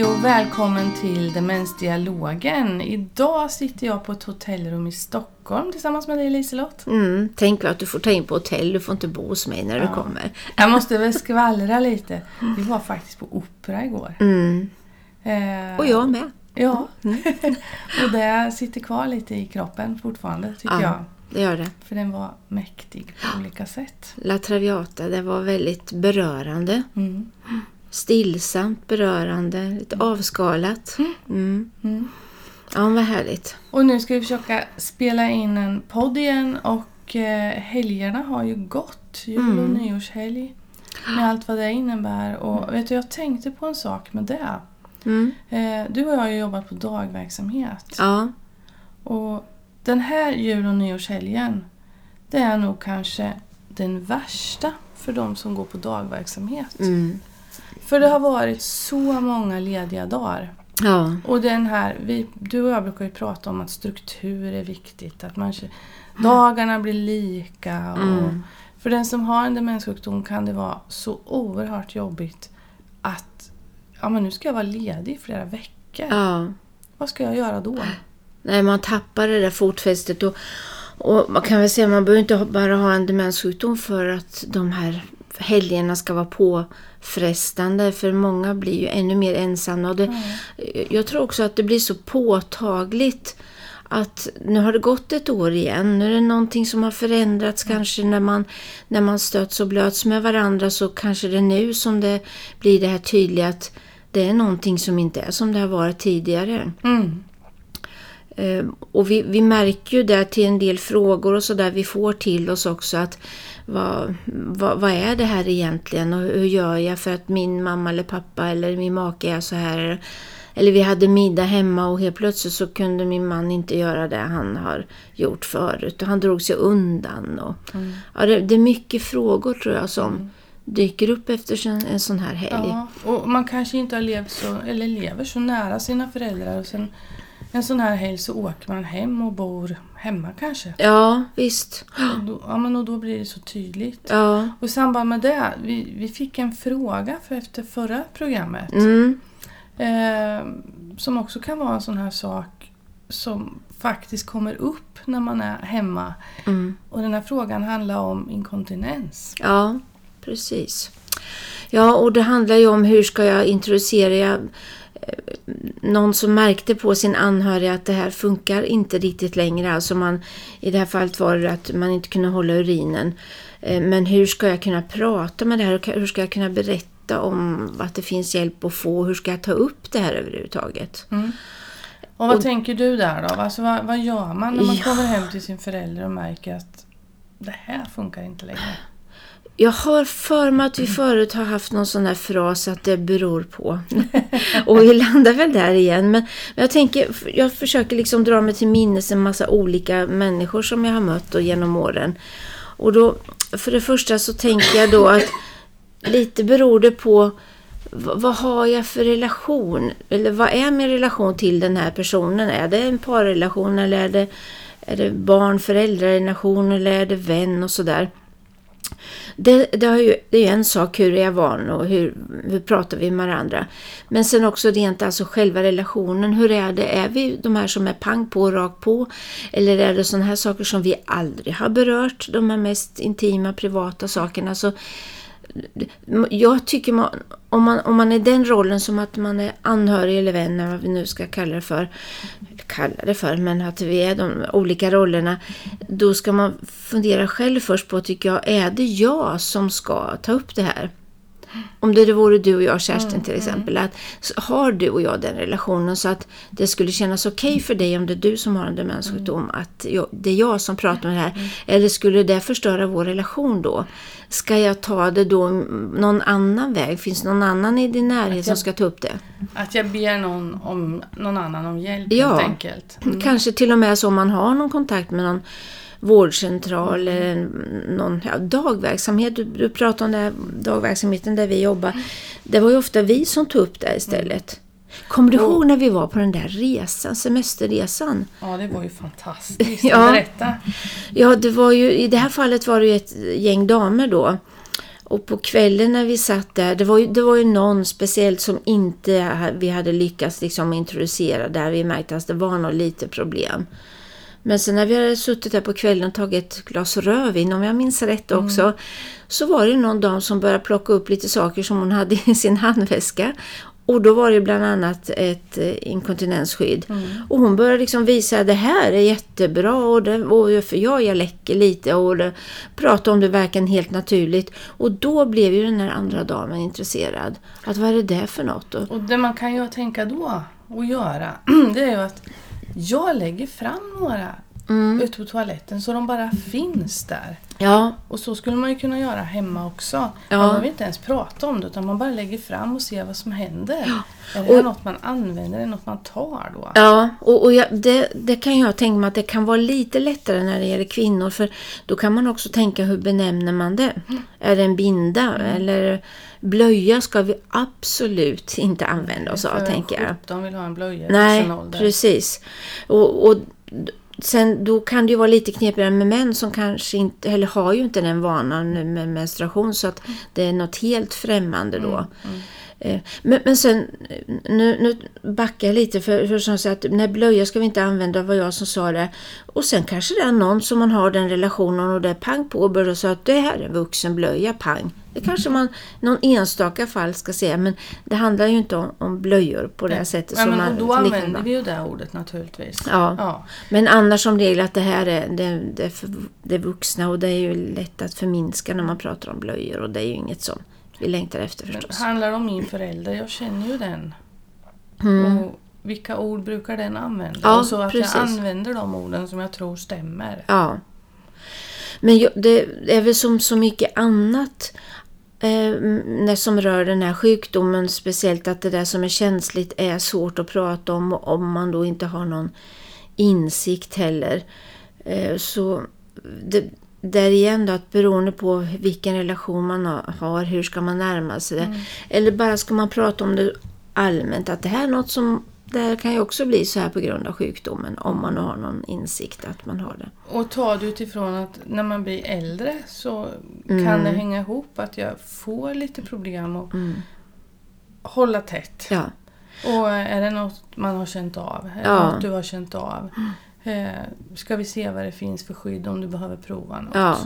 Hej och välkommen till Demensdialogen. Idag sitter jag på ett hotellrum i Stockholm tillsammans med dig Liselott. Mm, tänk att du får ta in på hotell, du får inte bo hos mig när Ja. du kommer. Jag måste väl skvallra lite. Vi var faktiskt på opera igår. Mm. Eh, Och jag med. Ja. och det sitter kvar lite i kroppen fortfarande tycker Ja. jag. Det gör det. För den var mäktig på olika sätt. La Traviata, det var väldigt berörande. Mm. Stillsamt berörande, lite avskalat. Mm. Mm. Ja, vad härligt. Och nu ska vi försöka spela in en podd igen och eh, helgerna har ju gått. Jul och Mm. nyårshelg. Med allt vad det innebär. Och vet du, jag tänkte på en sak med det. Mm. Eh, du och jag har ju jobbat på dagverksamhet. Ja, Och den här jul och nyårshelgen, det är nog kanske den värsta för de som går på dagverksamhet. mm. För det har varit så många lediga dagar. ja. Och den här, vi, du och jag brukar ju prata om att struktur är viktigt. Att man, dagarna blir lika. Och, Mm. För den som har en demenssjukdom kan det vara så oerhört jobbigt att ja, men nu ska jag vara ledig i flera veckor. ja. Vad ska jag göra då? Nej, man tappar det där fotfästet och, och man kan väl säga man behöver inte bara ha en demenssjukdom för att de här helgerna ska vara påfrestande för många blir ju ännu mer ensamma. Och det, Jag tror också att det blir så påtagligt att nu har det gått ett år igen. Nu är det någonting som har förändrats kanske när man, när man stöts och blöts med varandra så kanske det är nu som det blir det här tydliga att det är någonting som inte är som det har varit tidigare. Mm. Eh, Och vi, vi märker ju där till en del frågor och så där vi får till oss också att vad, vad, vad är det här egentligen och hur gör jag för att min mamma eller pappa eller min make är så här. Eller vi hade middag hemma och helt plötsligt så kunde min man inte göra det han har gjort förut och han drog sig undan. Och, ja, det, det är mycket frågor tror jag som dyker upp efter en, en sån här helg. Ja, och man kanske inte har levt så, eller lever så nära sina föräldrar. Och sen en sån här helg så åker man hem och bor hemma kanske. Ja, visst. Och då, ja, men och då blir det så tydligt. Ja. Och i samband med det, vi, vi fick en fråga för efter förra programmet. Mm. Eh, som också kan vara en sån här sak som faktiskt kommer upp när man är hemma. Mm. Och den här frågan handlar om inkontinens. Ja, precis. Ja, och det handlar ju om hur ska jag introducera någon som märkte på sin anhöriga att det här funkar inte riktigt längre. Alltså man, I det här fallet var det att man inte kunde hålla urinen. Eh, Men hur ska jag kunna prata med det här? Hur ska jag kunna berätta om att det finns hjälp att få? Hur ska jag ta upp det här överhuvudtaget? Mm. Och vad Och- tänker du där då? Alltså, vad, vad gör man när man Ja. kommer hem till sin förälder och märker att det här funkar inte längre? Jag har för mig att vi förut har haft någon sån här fras att det beror på. och vi landar väl där igen. Men men jag tänker, jag försöker liksom dra mig till minnes en massa olika människor som jag har mött och genom åren. Och då, för det första så tänker jag då att lite beror det på vad, har jag för relation? Eller vad är min relation till den här personen? Är det en parrelation eller är det, är det barn-föräldrarrelation eller är det vän och sådär? Det, det, har ju, det är ju en sak hur är jag van och hur, hur pratar vi med varandra. Men sen också rent alltså själva relationen. Hur är det? Är vi de här som är pang på och rakt på? Eller är det sådana här saker som vi aldrig har berört? De här mest intima, privata sakerna. Så jag tycker man, om, man, om man är den rollen som att man är anhörig eller vän, eller vad vi nu ska kalla det för, kalla det för, men att vi är de olika rollerna, då ska man fundera själv först på, tycker jag, är det jag som ska ta upp det här? Om det vore du och jag, Kerstin till exempel, att så har du och jag den relationen så att det skulle kännas okej för dig om det är du som har en demenssjukdom, att jag, det är jag som pratar med det här, eller skulle det förstöra vår relation då? Ska jag ta det då någon annan väg? Finns det någon annan i din närhet som ska ta upp det? Att jag ber någon, om, någon annan om hjälp Ja. helt enkelt. Mm. Kanske till och med så om man har någon kontakt med någon vårdcentral eller någon ja, dagverksamhet. Du, du pratade om den här dagverksamheten där vi jobbar. Det var ju ofta vi som tog upp det istället. Kommer du Och- ihåg när vi var på den där resan, semesterresan? Ja, det var ju fantastiskt. Ja. Berätta. Ja, det var ju, i det här fallet var det ju ett gäng damer då. Och på kvällen när vi satt där, det var ju, det var ju någon speciellt som inte vi hade lyckats liksom introducera där. Vi märkte att det var nog lite problem. Men sen när vi hade suttit där på kvällen och tagit ett glas rödvin, om jag minns rätt också, så var det någon dam som började plocka upp lite saker som hon hade i sin handväska. Och då var det bland annat ett eh, inkontinensskydd. Och hon började liksom visa att det här är jättebra och, det, och för jag, jag läcker lite och det, prata om det verkar helt naturligt. Och då blev ju den här andra damen intresserad. Att vad är det där för något? Och, Och det man kan ju tänka då och göra, det är ju att jag lägger fram några Mm. ute på toaletten så de bara finns där. ja, Och så skulle man ju kunna göra hemma också. Ja. Man behöver inte ens prata om det utan man bara lägger fram och ser vad som händer. Är det Och- något man använder? Är det något man tar då? Ja, och, och jag, det, det kan jag tänka mig att det kan vara lite lättare när det gäller kvinnor för då kan man också tänka hur benämner man det? Är det en binda eller blöja ska vi absolut inte använda oss av tänker jag. 17 vill ha en blöja Nej, precis. Och, och sen då kan det ju vara lite knepigare med män som kanske inte, eller har ju inte den vanan med menstruation så att det är något helt främmande då. Eh, Men, men sen, eh, nu, nu backar jag lite för, för som sagt, när blöja ska vi inte använda, var jag som sa det. Och sen kanske det är någon som man har den relationen och det är pang på och börjar säga att det här är vuxen blöja, pang. Det kanske man någon enstaka fall ska säga, men det handlar ju inte om, om blöjor på det här sättet. Nej, som men, man, då använder vi ju det ordet naturligtvis. Ja. Ja. Men annars som regel att det här är det, det, för, det är vuxna och det är ju lätt att förminska när man pratar om blöjor och det är ju inget som vi längtar efter Men förstås. handlar det om min förälder, jag känner ju den. Och vilka ord brukar den använda? Mm. Ja, och så att precis. jag använder de orden som jag tror stämmer. Ja. Men det är väl som så mycket annat eh, som rör den här sjukdomen, speciellt att det där som är känsligt är svårt att prata om om man då inte har någon insikt heller. Eh, så det, där igen då, att beroende på vilken relation man ha- har, hur ska man närma sig det? Eller bara ska man prata om det allmänt, att det här är något som det kan ju också bli så här på grund av sjukdomen, om man har någon insikt att man har det. Och ta det utifrån att när man blir äldre så Mm. kan det hänga ihop att jag får lite problem att hålla tätt. Ja. Och är det något man har känt av? Är Ja. något du har känt av? Eh, ska vi se vad det finns för skydd om du behöver prova något? Ja.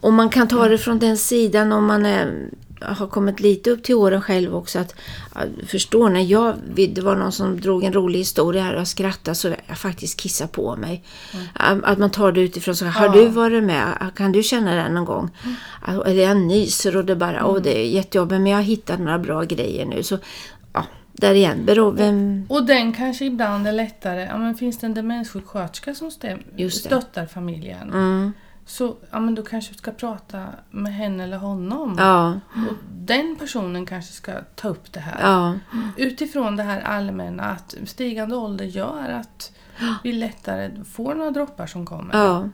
Och man kan ta det från den sidan om man är, har kommit lite upp till åren själv också. Att, ja, förstår när jag, det var någon som drog en rolig historia här och jag skrattade så jag faktiskt kissade på mig. Att- Att man tar det utifrån så har Ja. du varit med? Kan du känna det någon gång? Eller jag nyser och det bara, åh det är jättejobbigt men jag har hittat några bra grejer nu. Så ja, där igen, beror vem... Och den kanske ibland är lättare. Ja, men finns det en demenssjuksköterska som stöttar familjen? Mm, Så ja, men då kanske du ska prata med henne eller honom. ja, Och den personen kanske ska ta upp det här. ja, Utifrån det här allmänna att stigande ålder gör att vi lättare får några droppar som kommer. Ja.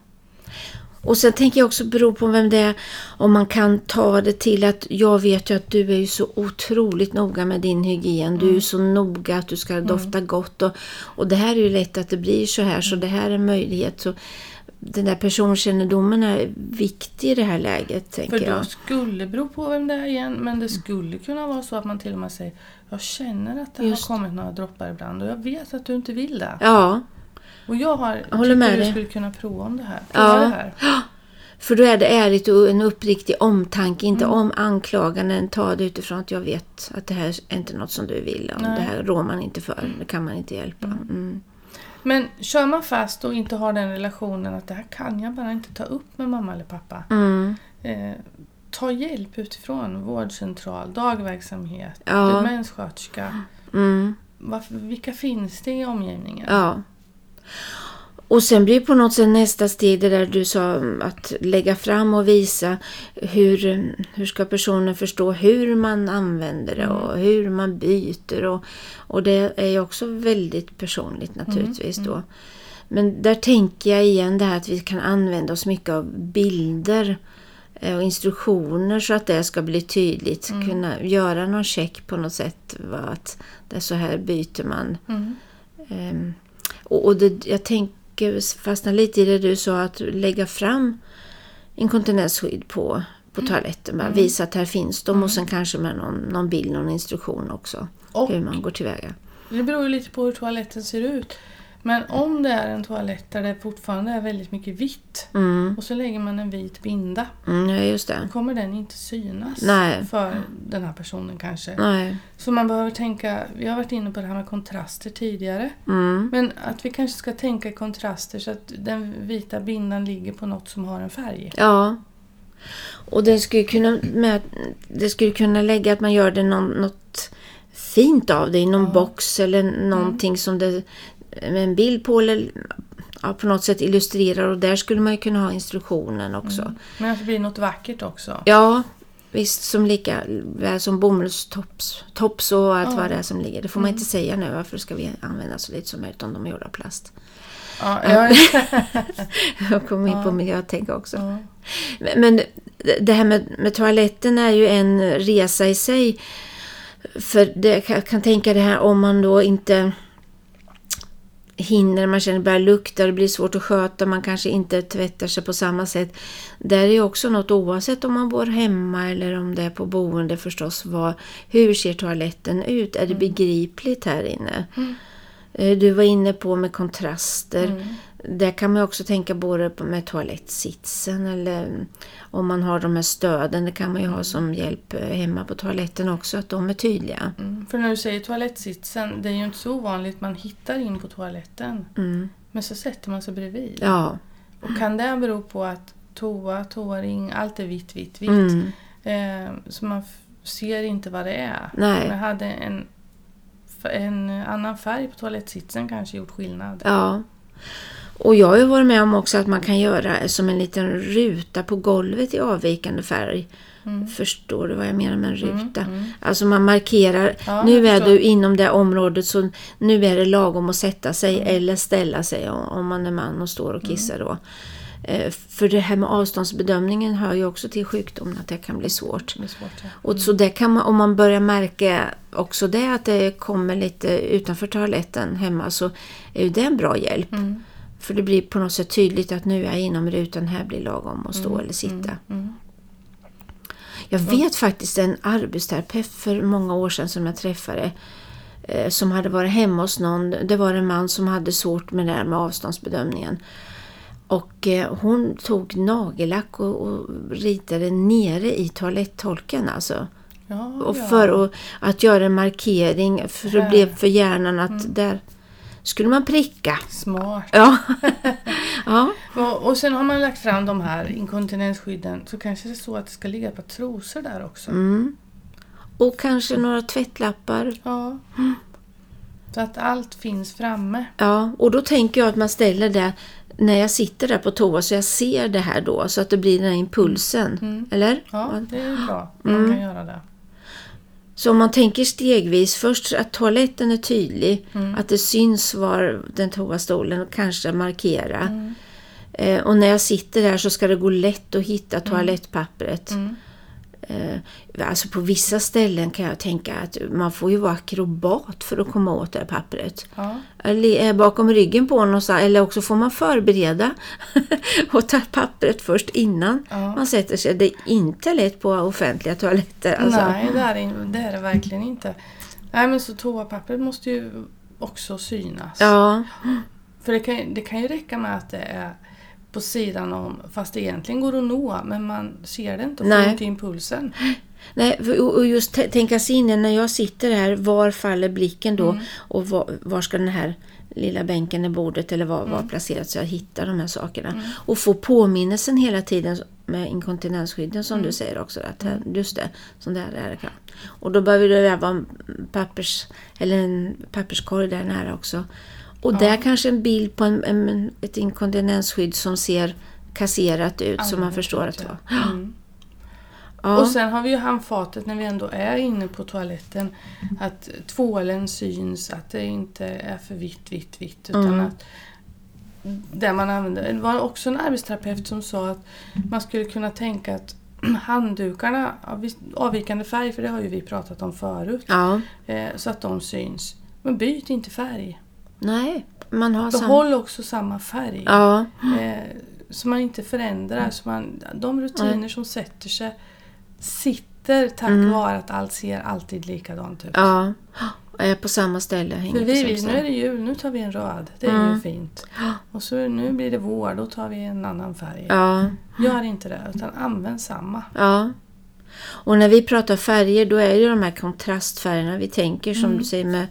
Och sen tänker jag också bero på vem det är, om man kan ta det till att jag vet ju att du är ju så otroligt noga med din hygien. Du är så noga att du ska dofta gott och, och det här är ju lätt att det blir så här så det här är en möjlighet. Så den där personkännedomen är viktig i det här läget tänker För då jag. skulle bero på vem det är igen, men det skulle kunna vara så att man till och med säger Jag känner att det Just. har kommit några droppar ibland och jag vet att du inte vill det. Ja, Och jag har Jag håller med du dig. skulle kunna prova om det här. Prova Ja. det här. för då är det ärligt och en uppriktig omtanke, inte om anklaganden. Ta det utifrån att jag vet att det här är inte något som du vill. Och det här rår man inte för, det kan man inte hjälpa. Mm. Men kör man fast och inte har den relationen att det här kan jag bara inte ta upp med mamma eller pappa. Mm. Eh, ta hjälp utifrån vårdcentral, dagverksamhet, Ja. demenssköterska. Mm. Varför, vilka finns det i omgivningen? Ja. Och sen blir på något sätt nästa steg det där du sa mm, att lägga fram och visa hur, hur ska personen förstå hur man använder det och hur man byter och, och det är ju också väldigt personligt naturligtvis då. Men där tänker jag igen det här att vi kan använda oss mycket av bilder eh, och instruktioner så att det ska bli tydligt. Kunna göra någon check på något sätt. va, Att det är så här byter man. Mm. Ehm, och och det, jag tänker fastna lite i det du sa att lägga fram inkontinensskydd på, på toaletten. Bara visa att här finns de och sen kanske med någon, någon bild, någon instruktion också. Och Hur man går tillväga. det beror ju lite på hur toaletten ser ut. Men om det är en toalett där det fortfarande är väldigt mycket vitt Mm, och så lägger man en vit binda. mm, ja, just det. Då kommer den inte synas Nej. för den här personen kanske. Nej. Så man behöver tänka, vi har varit inne på det här med kontraster tidigare. Mm, Men att vi kanske ska tänka i kontraster så att den vita bindan ligger på något som har en färg. ja. Och det skulle kunna, med, det skulle kunna lägga att man gör det någon, något fint av det i någon Ja. box eller någonting som det en bild på eller ja, på något sätt illustrerar och där skulle man ju kunna ha instruktionen också. Men att det blir något vackert också. Ja, visst som lika väl som bomullstops tops och allt Ja. vad det är som ligger. Det får man inte säga nu. Varför ska vi använda så lite som möjligt om de är gjorda av plast? Ja, ja, Jag kommer in på miljötänk också. ja. Men- Men det här med, med toaletten är ju en resa i sig. För det, jag kan tänka det här om man då inte hinner, man känner börjar lukta, det blir svårt att sköta, man kanske inte tvättar sig på samma sätt. Där är ju också något oavsett om man bor hemma eller om det är på boende förstås. Vad, hur ser toaletten ut? Är det begripligt här inne? Eh, Du var inne på med kontraster. Mm. Där kan man också tänka både med toalettsitsen eller om man har de här stöden. Det kan man ju ha som hjälp eh, hemma på toaletten också, att de är tydliga. Mm. För när du säger toalettsitsen, det är ju inte så ovanligt man hittar in på toaletten. Mm. Men så sätter man sig bredvid. Ja. Och kan det bero på att toa, toaring, allt är vitt, vitt, vitt. Mm. Eh, så man ser inte vad det är. Nej. Jag hade en, en annan färg på toalettsitsen kanske gjort skillnad. Ja. Och jag har ju varit med om också att man kan göra som en liten ruta på golvet i avvikande färg. Mm. Förstår du vad jag menar med en ruta? Mm, mm. Alltså man markerar, Ja, nu är du inom det området så nu är det lagom att sätta sig Mm. eller ställa sig om, man är man och står och kissar då. Eh, För det här med avståndsbedömningen hör ju också till sjukdomen att det kan bli svårt. Det svårt, ja. Och så det kan man, om man börjar märka också det att det kommer lite utanför toaletten hemma så är ju det en bra hjälp. Mm. För det blir på något sätt tydligt att nu är jag inom rutan, här blir lagom att stå eller sitta. Mm. Jag vet faktiskt en arbetsterapeut för många år sedan som jag träffade eh, som hade varit hemma hos någon. Det var en man som hade svårt med det här med avståndsbedömningen. Och eh, hon tog nagellack och, och ritade nere i toalettholken alltså. Ja, Och ja. för att, att göra en markering, för det blev för hjärnan att Mm. där skulle man pricka. Smart. Ja. ja. Och, och sen har man lagt fram de här inkontinensskydden så kanske det är så att det ska ligga par trosor där också. Mm. Och kanske några tvättlappar. Ja. Så att allt finns framme. Ja, och då tänker jag att man ställer det när jag sitter där på toa så jag ser det här då så att det blir den här impulsen. Mm. Eller? Ja, det är bra. Man Mm. kan göra det. Så om man tänker stegvis, först att toaletten är tydlig, Mm. att det syns var den toastolen och kanske markera. Mm. Eh, och när jag sitter där så ska det gå lätt att hitta toalettpappret. Mm. Eh, alltså på vissa ställen kan jag tänka att man får ju vara akrobat för att komma åt det här pappret. Ja. Är bakom ryggen på någonstans, eller också får man förbereda och ta pappret först innan Ja. man sätter sig. Det är inte lätt på offentliga toaletter. Alltså. Nej, det är, det är det verkligen inte. Nej, men så toapappret måste ju också synas. Ja, För det kan, det kan ju räcka med att det är på sidan om, fast det egentligen går att nå, men man ser det inte och får Nej. inte impulsen. Nej, och just tänka sig in när jag sitter här, var faller blicken då? Mm. Och var, var ska den här lilla bänken i bordet eller var, Mm. var placerat så jag hittar de här sakerna. Och få påminnelsen hela tiden med inkontinensskydden som Mm. du säger också. Att här, just det, sån där är det. Och då behöver det vara en pappers, eller en papperskorg där nära också. Och där kanske en bild på en, en, ett inkontinensskydd som ser kasserat ut så man förstår att det ja. var. Mm. Ja. Och sen har vi ju handfatet när vi ändå är inne på toaletten. Att tvålen syns, att det inte är för vitt, vitt, vitt. Utan Mm. att det man använder. Det var också en arbetsterapeut som sa att man skulle kunna tänka att handdukarna avvikande färg, för det har ju vi pratat om förut, ja, eh, så att de syns. Men byt inte färg. Nej, man har samma... Behåll också samma färg. Ja, Eh, så man inte förändrar. Så man, de rutiner som sätter sig sitter tack vare att allt ser alltid likadant ut. Ja, är på samma ställe. hänger För vi, samma vi, nu är det jul, nu tar vi en röd. Det är ju fint. Och så nu blir det vår, då tar vi en annan färg. Ja, Gör inte det, utan använd samma. ja. Och när vi pratar färger då är det de här kontrastfärgerna vi tänker som du säger med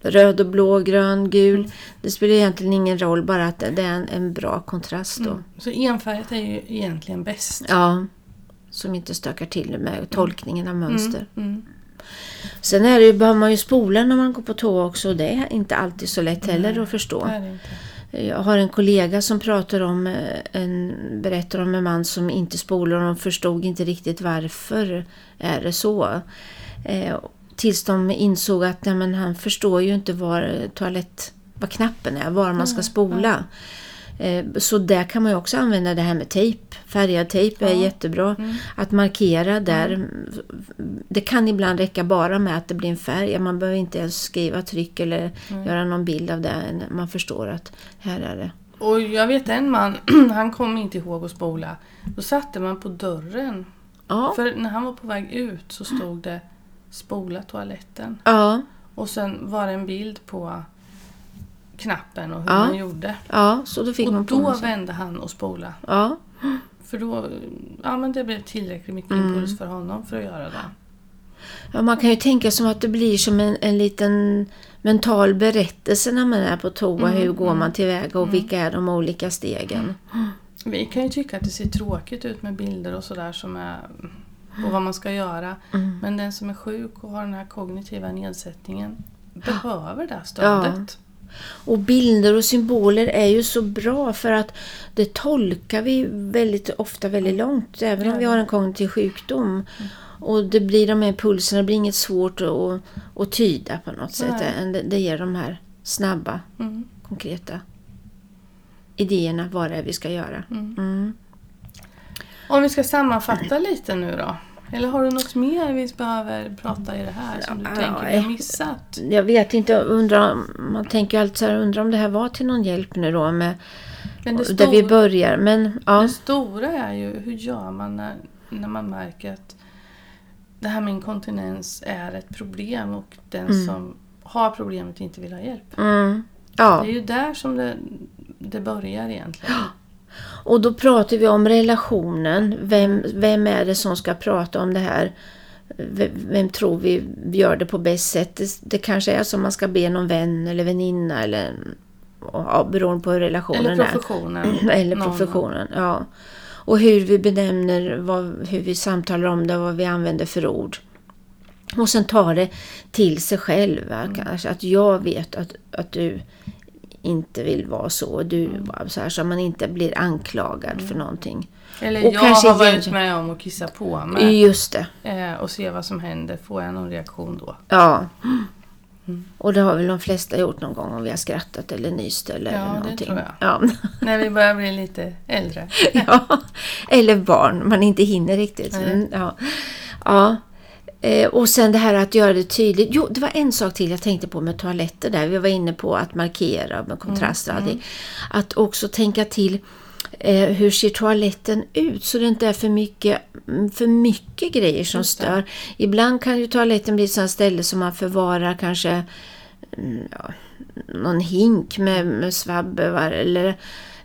röd och blå, grön, gul. Det spelar egentligen ingen roll bara att det är en, en bra kontrast då. Så enfärgat är ju egentligen bäst. Ja, som inte stökar till med tolkningen av mönster. Mm. Sen är det ju, behöver man ju spola när man går på toa också och det är inte alltid så lätt heller att förstå. Jag har en kollega som pratar om, eh, en, berättar om en man som inte spolar och de förstod inte riktigt varför är det så. Eh, tills de insåg att nej, men han förstår ju inte var toalett, var knappen är, var man ska spola. Eh, Så där kan man ju också använda det här med tejp. Färgad tejp är jättebra. Att markera där. Det kan ibland räcka bara med att det blir en färg. Man behöver inte ens skriva tryck eller göra någon bild av det. Man förstår att här är det. Och jag vet en man, han kom inte ihåg att spola. Då satte man på dörren. Ja, För när han var på väg ut så stod det spola toaletten. ja, Och sen var det en bild på knappen och hur Ja. man gjorde. ja så då fick Och man på då vände han och spola. Ja, För då, ja men det blev tillräckligt mycket Mm. impuls för honom för att göra det. Ja, man kan ju tänka som att det blir som en, en liten mental berättelse när man är på toa. Hur går man tillväga och vilka är de olika stegen? Vi kan ju tycka att det ser tråkigt ut med bilder och sådär som är och vad man ska göra. Mm. Men den som är sjuk och har den här kognitiva nedsättningen behöver det här stödet. Och bilder och symboler är ju så bra för att det tolkar vi väldigt ofta väldigt långt. Även om vi har en kognitiv sjukdom. Och det blir de här impulserna, det blir inget svårt att, att tyda på något sätt. Det, det ger de här snabba, Mm. konkreta idéerna vad det är vi ska göra. Mm. Om vi ska sammanfatta lite nu då. Eller har du något mer vi behöver prata i det här som du Ja, tänker vi har missat? Jag vet inte, jag undrar, man tänker alltid så här, undrar om det här var till någon hjälp nu då med där vi börjar. Men ja, det stora är ju hur gör man när, när man märker att det här med inkontinens är ett problem och den som har problemet inte vill ha hjälp. mm, ja. Det är ju där som det, det börjar egentligen. Och då pratar vi om relationen. Vem, vem är det som ska prata om det här? V- Vem tror vi gör det på bäst sätt? Det, det kanske är som man ska be någon vän eller väninna eller ja, beroende på hur relationen Eller är. professionen. Eller Någon- professionen, ja. Och hur vi benämner, vad, hur vi samtalar om det, vad vi använder för ord. Och sen ta det till sig själv. va? Kanske att jag vet att, att du inte vill vara så. Du, så, här, så att man inte blir anklagad för någonting. Eller Och jag kanske har varit med om att kissa på mig. Just det. Eh, och se vad som händer. Får jag någon reaktion då? Ja. Och det har väl de flesta gjort någon gång om vi har skrattat eller nyst eller Ja, det någonting. tror jag. Ja. När vi börjar bli lite äldre. ja. Eller barn, man inte hinner riktigt. Mm, ja. Ja. Eh, och sen det här att göra det tydligt. Jo, det var en sak till jag tänkte på med toaletter där. Vi var inne på att markera med kontraster och allting. Att också tänka till eh, hur ser toaletten ut så det inte är för mycket, mm, för mycket grejer som stör. Ibland kan ju toaletten bli ett sådant ställe som man förvarar kanske mm, ja, någon hink med, med svabbevar eller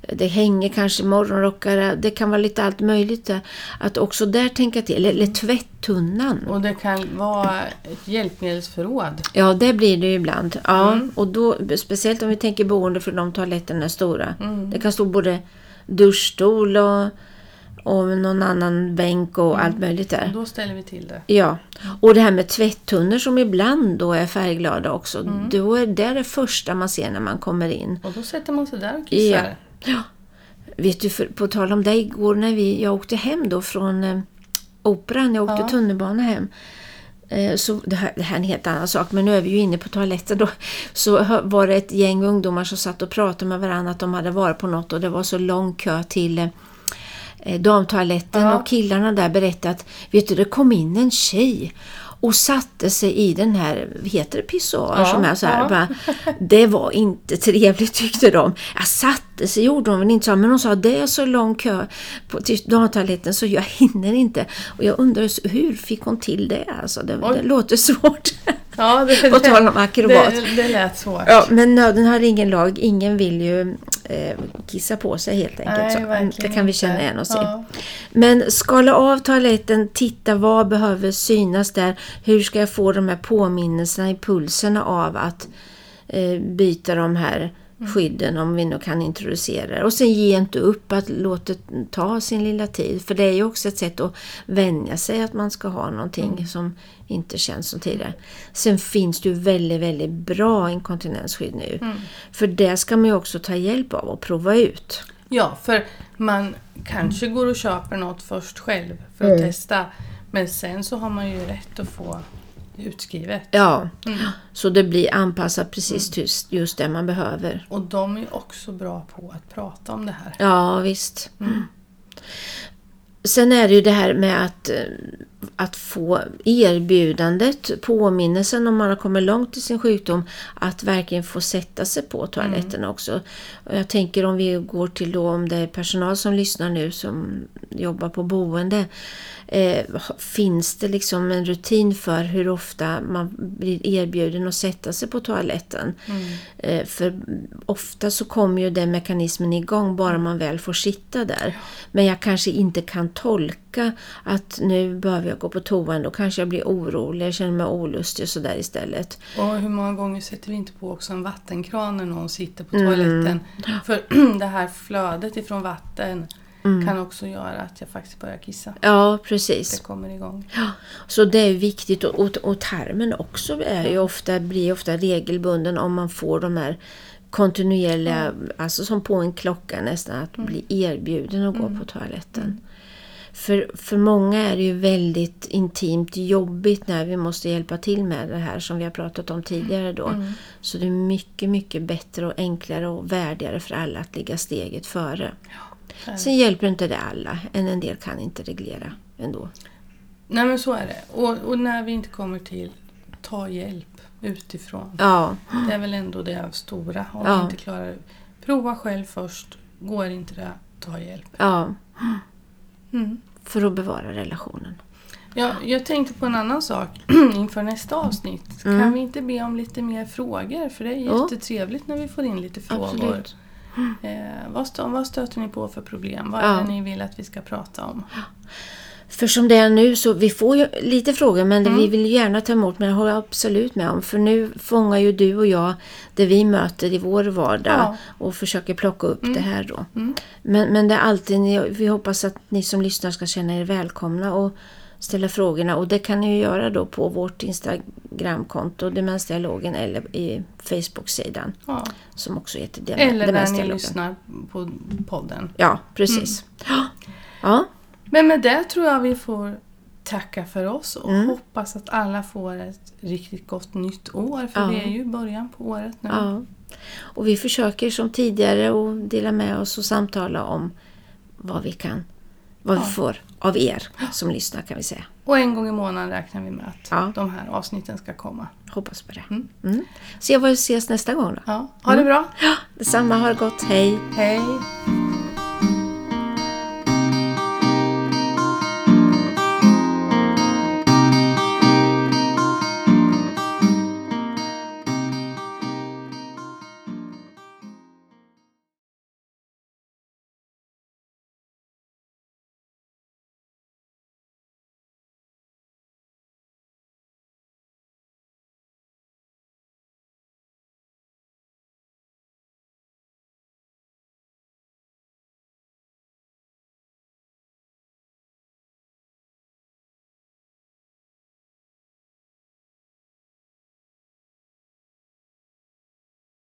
det hänger kanske morgonrockar. Det kan vara lite allt möjligt. där. Att också där tänka till. Eller, eller tvättunnan. Och det kan vara ett hjälpmedelsförråd. Ja, det blir det ju ibland. Ja, Mm. och då, speciellt om vi tänker boende för de toaletterna är stora. Mm. Det kan stå både duschstol och, och någon annan bänk och allt möjligt där. Då ställer vi till det. Ja, och det här med tvättunnor som ibland då är färgglada också. Mm. Då är det det första man ser när man kommer in. Och då sätter man sig där och kissar. Vet du, för, på tal om det, igår när vi, jag åkte hem då från eh, operan, jag åkte Ja. tunnelbana hem. Eh, så det här, det här är en helt annan sak, men nu är vi ju inne på toaletten då. Så var det ett gäng ungdomar som satt och pratade med varandra att de hade varit på något och det var så lång kö till eh, eh, damtoaletten Ja. och killarna där berättade att vet du, det kom in en tjej och satte sig i den här, heter det pissoar Ja, som är så här. ja. Bara, det var inte trevligt tyckte de. Jag satte sig gjorde de väl inte så, men de sa det är så lång kö på, till damtoaletten så jag hinner inte. Och jag undrar hur fick hon till det? Alltså, det, det låter svårt. Ja, det, På tal om akrobat. Det, det lät svårt. Ja, men nöden har ingen lag. Ingen vill ju eh, kissa på sig helt enkelt. Nej, så, mm, det kan vi känna igen oss i. Ja. Men skala av toaletten, titta vad behöver synas där. Hur ska jag få de här påminnelserna, impulserna av att eh, byta de här. Skydden om vi nu kan introducera det. Och sen ge inte upp att låta det ta sin lilla tid. För det är ju också ett sätt att vänja sig att man ska ha någonting Mm. som inte känns som tidigare. Sen finns det ju väldigt, väldigt bra inkontinensskydd nu. Mm. För det ska man ju också ta hjälp av och prova ut. Ja, för man kanske går och köper något först själv för att Mm. testa. Men sen så har man ju rätt att få utskrivet. Ja, Mm. så det blir anpassat precis till just det man behöver. Och de är också bra på att prata om det här. Ja, visst. Sen är det ju det här med att, eh, att få erbjudandet, påminnelsen om man har kommit långt i sin sjukdom, att verkligen få sätta sig på toaletten också. Och jag tänker om vi går till då om det är personal som lyssnar nu som jobbar på boende. Eh, finns det liksom en rutin för hur ofta man blir erbjuden att sätta sig på toaletten? Eh, för ofta så kommer ju den mekanismen igång bara man väl får sitta där. Men jag kanske inte kan tolka att nu behöver jag gå på toan, då kanske jag blir orolig, jag känner mig olustig och sådär istället. Och hur många gånger sätter vi inte på också en vattenkran när någon sitter på Mm. toaletten? För det här flödet ifrån vatten Mm. kan också göra att jag faktiskt börjar kissa. Ja, precis. Det kommer igång. Så det är viktigt och, och, och tarmen också är ju ofta, blir ofta regelbunden om man får de här kontinuerliga, alltså som på en klocka nästan, att bli erbjuden att gå på toaletten. För, för många är det ju väldigt intimt jobbigt när vi måste hjälpa till med det här som vi har pratat om tidigare då. Så det är mycket, mycket bättre och enklare och värdigare för alla att ligga steget före. Sen hjälper inte det alla, en, en del kan inte reglera ändå. Nej men så är det. Och, och när vi inte kommer till, ta hjälp utifrån. Ja, Det är väl ändå det stora. Om Ja. inte klarar. Prova själv först. Går inte det, ta hjälp. ja. Mm. För att bevara relationen. Ja, jag tänkte på en annan sak inför nästa avsnitt. Mm. Kan vi inte be om lite mer frågor? För det är Ja. jättetrevligt när vi får in lite frågor. Absolut. Eh, vad, stö- vad stöter ni på för problem? Vad Ja. är det ni vill att vi ska prata om? För som det är nu så vi får ju lite frågor men Mm. vi vill gärna ta emot men det håller jag absolut med om. För nu fångar ju du och jag det vi möter i vår vardag Ja. och försöker plocka upp det här då. Mm. Men, men det är alltid, vi hoppas att ni som lyssnar ska känna er välkomna och ställa frågorna och det kan ni ju göra då på vårt Instagramkonto Demensdialogen eller i Facebook-sidan Ja. som också heter Dem- Eller när ni Demensdialogen. lyssnar på podden. Ja, precis. Mm. Ja, Men med det tror jag vi får tacka för oss och Mm. hoppas att alla får ett riktigt gott nytt år. För Ja. det är ju början på året nu. Ja. Och vi försöker som tidigare att dela med oss och samtala om vad vi kan, vad vi får av er som lyssnar kan vi säga. Och en gång i månaden räknar vi med att Ja. de här avsnitten ska komma. Hoppas på det. Mm. Mm. Se vad vi ses nästa gång då. Ja, ha det bra! Detsamma, ha det gott, hej! Hej!